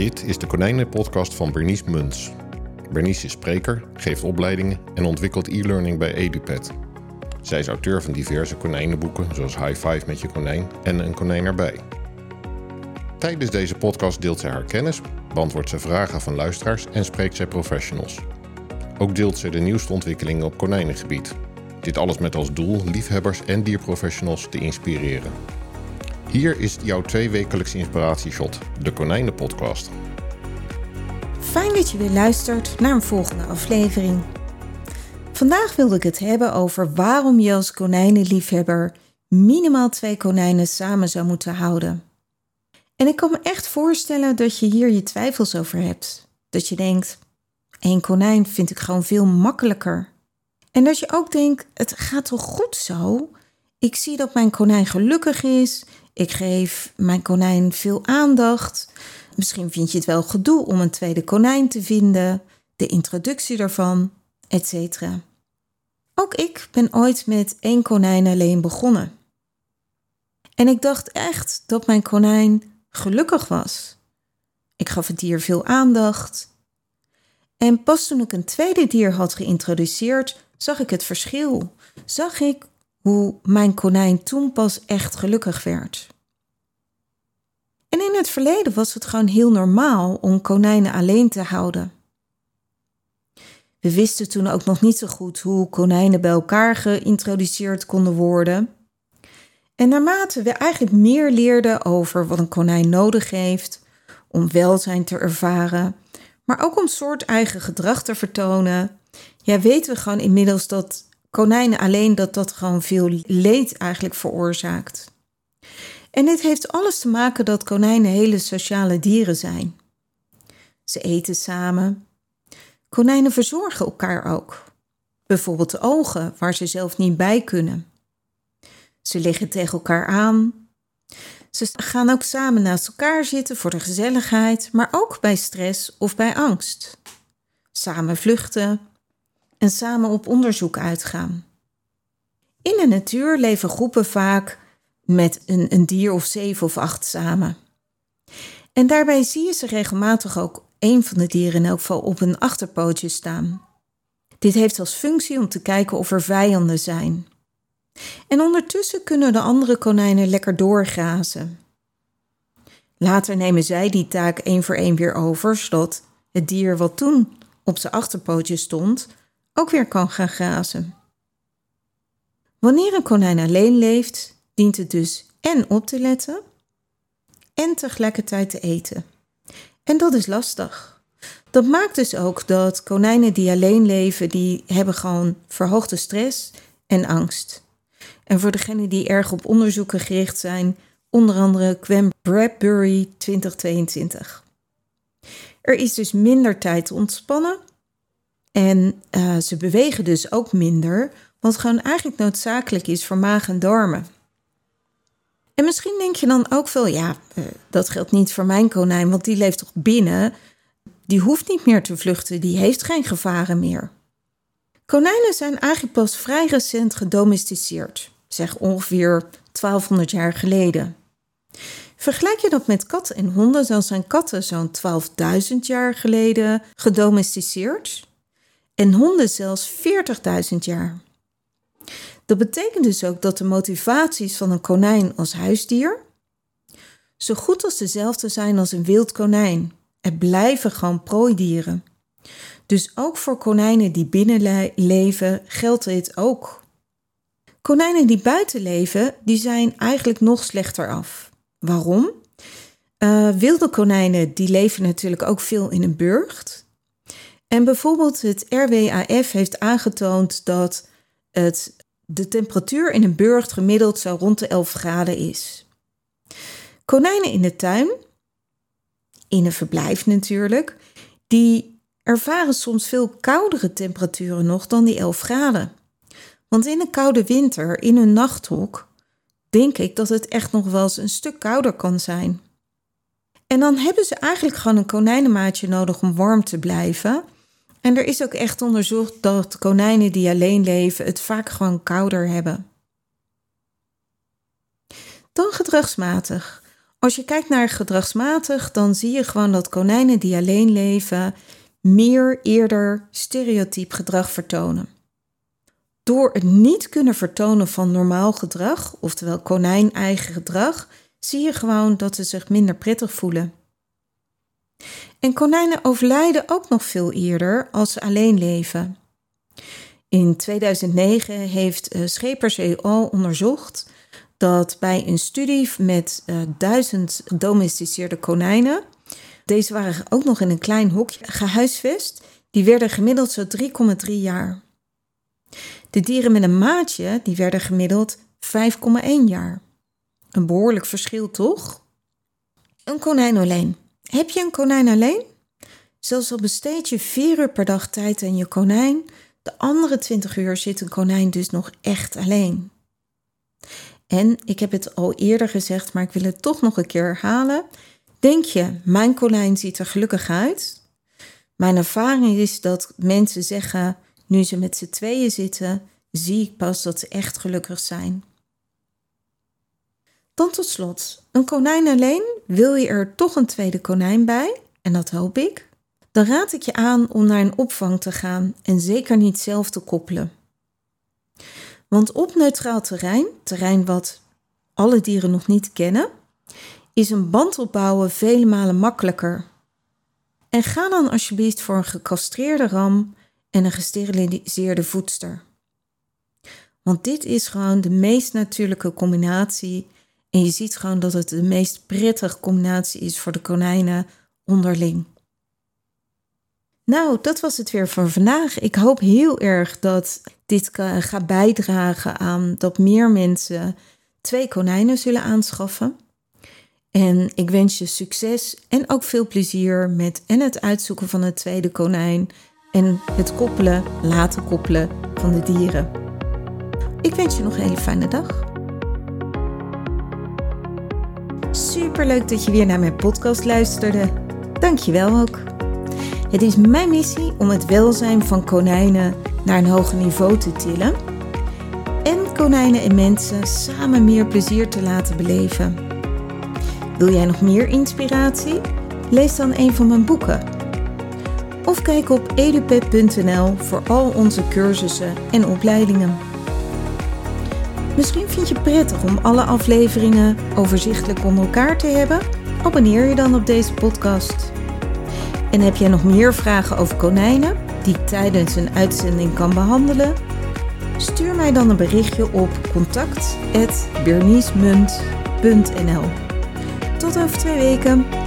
Dit is de Konijnenpodcast van Bernice Muns. Bernice is spreker, geeft opleidingen en ontwikkelt e-learning bij EduPet. Zij is auteur van diverse konijnenboeken zoals High Five met je konijn en Een konijn erbij. Tijdens deze podcast deelt zij haar kennis, beantwoordt ze vragen van luisteraars en spreekt zij professionals. Ook deelt ze de nieuwste ontwikkelingen op konijnengebied. Dit alles met als doel liefhebbers en dierprofessionals te inspireren. Hier is jouw tweewekelijkse inspiratieshot, de Konijnenpodcast. Fijn dat je weer luistert naar een volgende aflevering. Vandaag wilde ik het hebben over waarom je als konijnenliefhebber minimaal twee konijnen samen zou moeten houden. En ik kan me echt voorstellen dat je hier je twijfels over hebt. Dat je denkt, één konijn vind ik gewoon veel makkelijker. En dat je ook denkt, het gaat toch goed zo? Ik zie dat mijn konijn gelukkig is. Ik geef mijn konijn veel aandacht. Misschien vind je het wel gedoe om een tweede konijn te vinden, de introductie daarvan, etc. Ook ik ben ooit met één konijn alleen begonnen. En ik dacht echt dat mijn konijn gelukkig was. Ik gaf het dier veel aandacht. En pas toen ik een tweede dier had geïntroduceerd, zag ik het verschil. Zag ik hoe mijn konijn toen pas echt gelukkig werd. En in het verleden was het gewoon heel normaal om konijnen alleen te houden. We wisten toen ook nog niet zo goed hoe konijnen bij elkaar geïntroduceerd konden worden. En naarmate we eigenlijk meer leerden over wat een konijn nodig heeft om welzijn te ervaren, maar ook om soort eigen gedrag te vertonen, ja, weten we gewoon inmiddels dat konijnen alleen dat dat gewoon veel leed eigenlijk veroorzaakt. En dit heeft alles te maken dat konijnen hele sociale dieren zijn. Ze eten samen. Konijnen verzorgen elkaar ook. Bijvoorbeeld de ogen, waar ze zelf niet bij kunnen. Ze liggen tegen elkaar aan. Ze gaan ook samen naast elkaar zitten voor de gezelligheid, maar ook bij stress of bij angst. Samen vluchten en samen op onderzoek uitgaan. In de natuur leven groepen vaak met een, een dier of zeven of acht samen. En daarbij zie je ze regelmatig ook een van de dieren in elk geval op een achterpootje staan. Dit heeft als functie om te kijken of er vijanden zijn. En ondertussen kunnen de andere konijnen lekker doorgrazen. Later nemen zij die taak één voor één weer over, zodat het dier wat toen op zijn achterpootje stond, ook weer kan gaan grazen. Wanneer een konijn alleen leeft, dient het dus en op te letten en tegelijkertijd te eten. En dat is lastig. Dat maakt dus ook dat konijnen die alleen leven, die hebben gewoon verhoogde stress en angst. En voor degenen die erg op onderzoeken gericht zijn, onder andere Quem Bradbury 2022. Er is dus minder tijd te ontspannen en uh, ze bewegen dus ook minder, wat gewoon eigenlijk noodzakelijk is voor maag en darmen. En misschien denk je dan ook veel, ja, uh, dat geldt niet voor mijn konijn, want die leeft toch binnen. Die hoeft niet meer te vluchten, die heeft geen gevaren meer. Konijnen zijn eigenlijk pas vrij recent gedomesticeerd, zeg ongeveer 1200 jaar geleden. Vergelijk je dat met katten en honden, dan zijn katten zo'n 12.000 jaar geleden gedomesticeerd en honden zelfs 40.000 jaar. Dat betekent dus ook dat de motivaties van een konijn als huisdier zo goed als dezelfde zijn als een wild konijn. Er blijven gewoon prooidieren. Dus ook voor konijnen die binnen leven geldt dit ook. Konijnen die buiten leven, die zijn eigenlijk nog slechter af. Waarom? Uh, wilde konijnen die leven natuurlijk ook veel in een burcht. En bijvoorbeeld het RWAF heeft aangetoond dat het, de temperatuur in een burcht gemiddeld zo rond de 11 graden is. Konijnen in de tuin, in een verblijf natuurlijk, die ervaren soms veel koudere temperaturen nog dan die 11 graden. Want in een koude winter, in een nachthok, denk ik dat het echt nog wel eens een stuk kouder kan zijn. En dan hebben ze eigenlijk gewoon een konijnenmaatje nodig om warm te blijven. En er is ook echt onderzocht dat konijnen die alleen leven het vaak gewoon kouder hebben. Dan gedragsmatig. Als je kijkt naar gedragsmatig, dan zie je gewoon dat konijnen die alleen leven meer eerder stereotyp gedrag vertonen. Door het niet kunnen vertonen van normaal gedrag, oftewel konijn-eigen gedrag, zie je gewoon dat ze zich minder prettig voelen. En konijnen overlijden ook nog veel eerder als ze alleen leven. In 2009 heeft uh, Schepers al onderzocht dat bij een studie met uh, duizend domesticeerde konijnen, deze waren ook nog in een klein hokje gehuisvest, die werden gemiddeld zo 3,3 jaar. De dieren met een maatje, die werden gemiddeld 5,1 jaar. Een behoorlijk verschil, toch? Een konijn alleen. Heb je een konijn alleen? Zelfs al besteed je 4 uur per dag tijd aan je konijn, de andere 20 uur zit een konijn dus nog echt alleen. En ik heb het al eerder gezegd, maar ik wil het toch nog een keer herhalen. Denk je, mijn konijn ziet er gelukkig uit? Mijn ervaring is dat mensen zeggen, nu ze met z'n tweeën zitten, zie ik pas dat ze echt gelukkig zijn. Dan tot slot, een konijn alleen, wil je er toch een tweede konijn bij, en dat hoop ik, dan raad ik je aan om naar een opvang te gaan en zeker niet zelf te koppelen. Want op neutraal terrein, terrein wat alle dieren nog niet kennen, is een band opbouwen vele malen makkelijker. En ga dan alsjeblieft voor een gecastreerde ram en een gesteriliseerde voedster. Want dit is gewoon de meest natuurlijke combinatie. En je ziet gewoon dat het de meest prettige combinatie is voor de konijnen onderling. Nou, dat was het weer voor vandaag. Ik hoop heel erg dat dit gaat bijdragen aan dat meer mensen twee konijnen zullen aanschaffen. En ik wens je succes en ook veel plezier met en het uitzoeken van het tweede konijn en het koppelen, laten koppelen van de dieren. Ik wens je nog een hele fijne dag. Super leuk dat je weer naar mijn podcast luisterde. Dank je wel ook. Het is mijn missie om het welzijn van konijnen naar een hoger niveau te tillen en konijnen en mensen samen meer plezier te laten beleven. Wil jij nog meer inspiratie? Lees dan een van mijn boeken. Of kijk op edupep.nl voor al onze cursussen en opleidingen. Misschien vind je het prettig om alle afleveringen overzichtelijk onder elkaar te hebben? Abonneer je dan op deze podcast. En heb jij nog meer vragen over konijnen die ik tijdens een uitzending kan behandelen? Stuur mij dan een berichtje op contact@berniesmunt.nl. Tot over twee weken.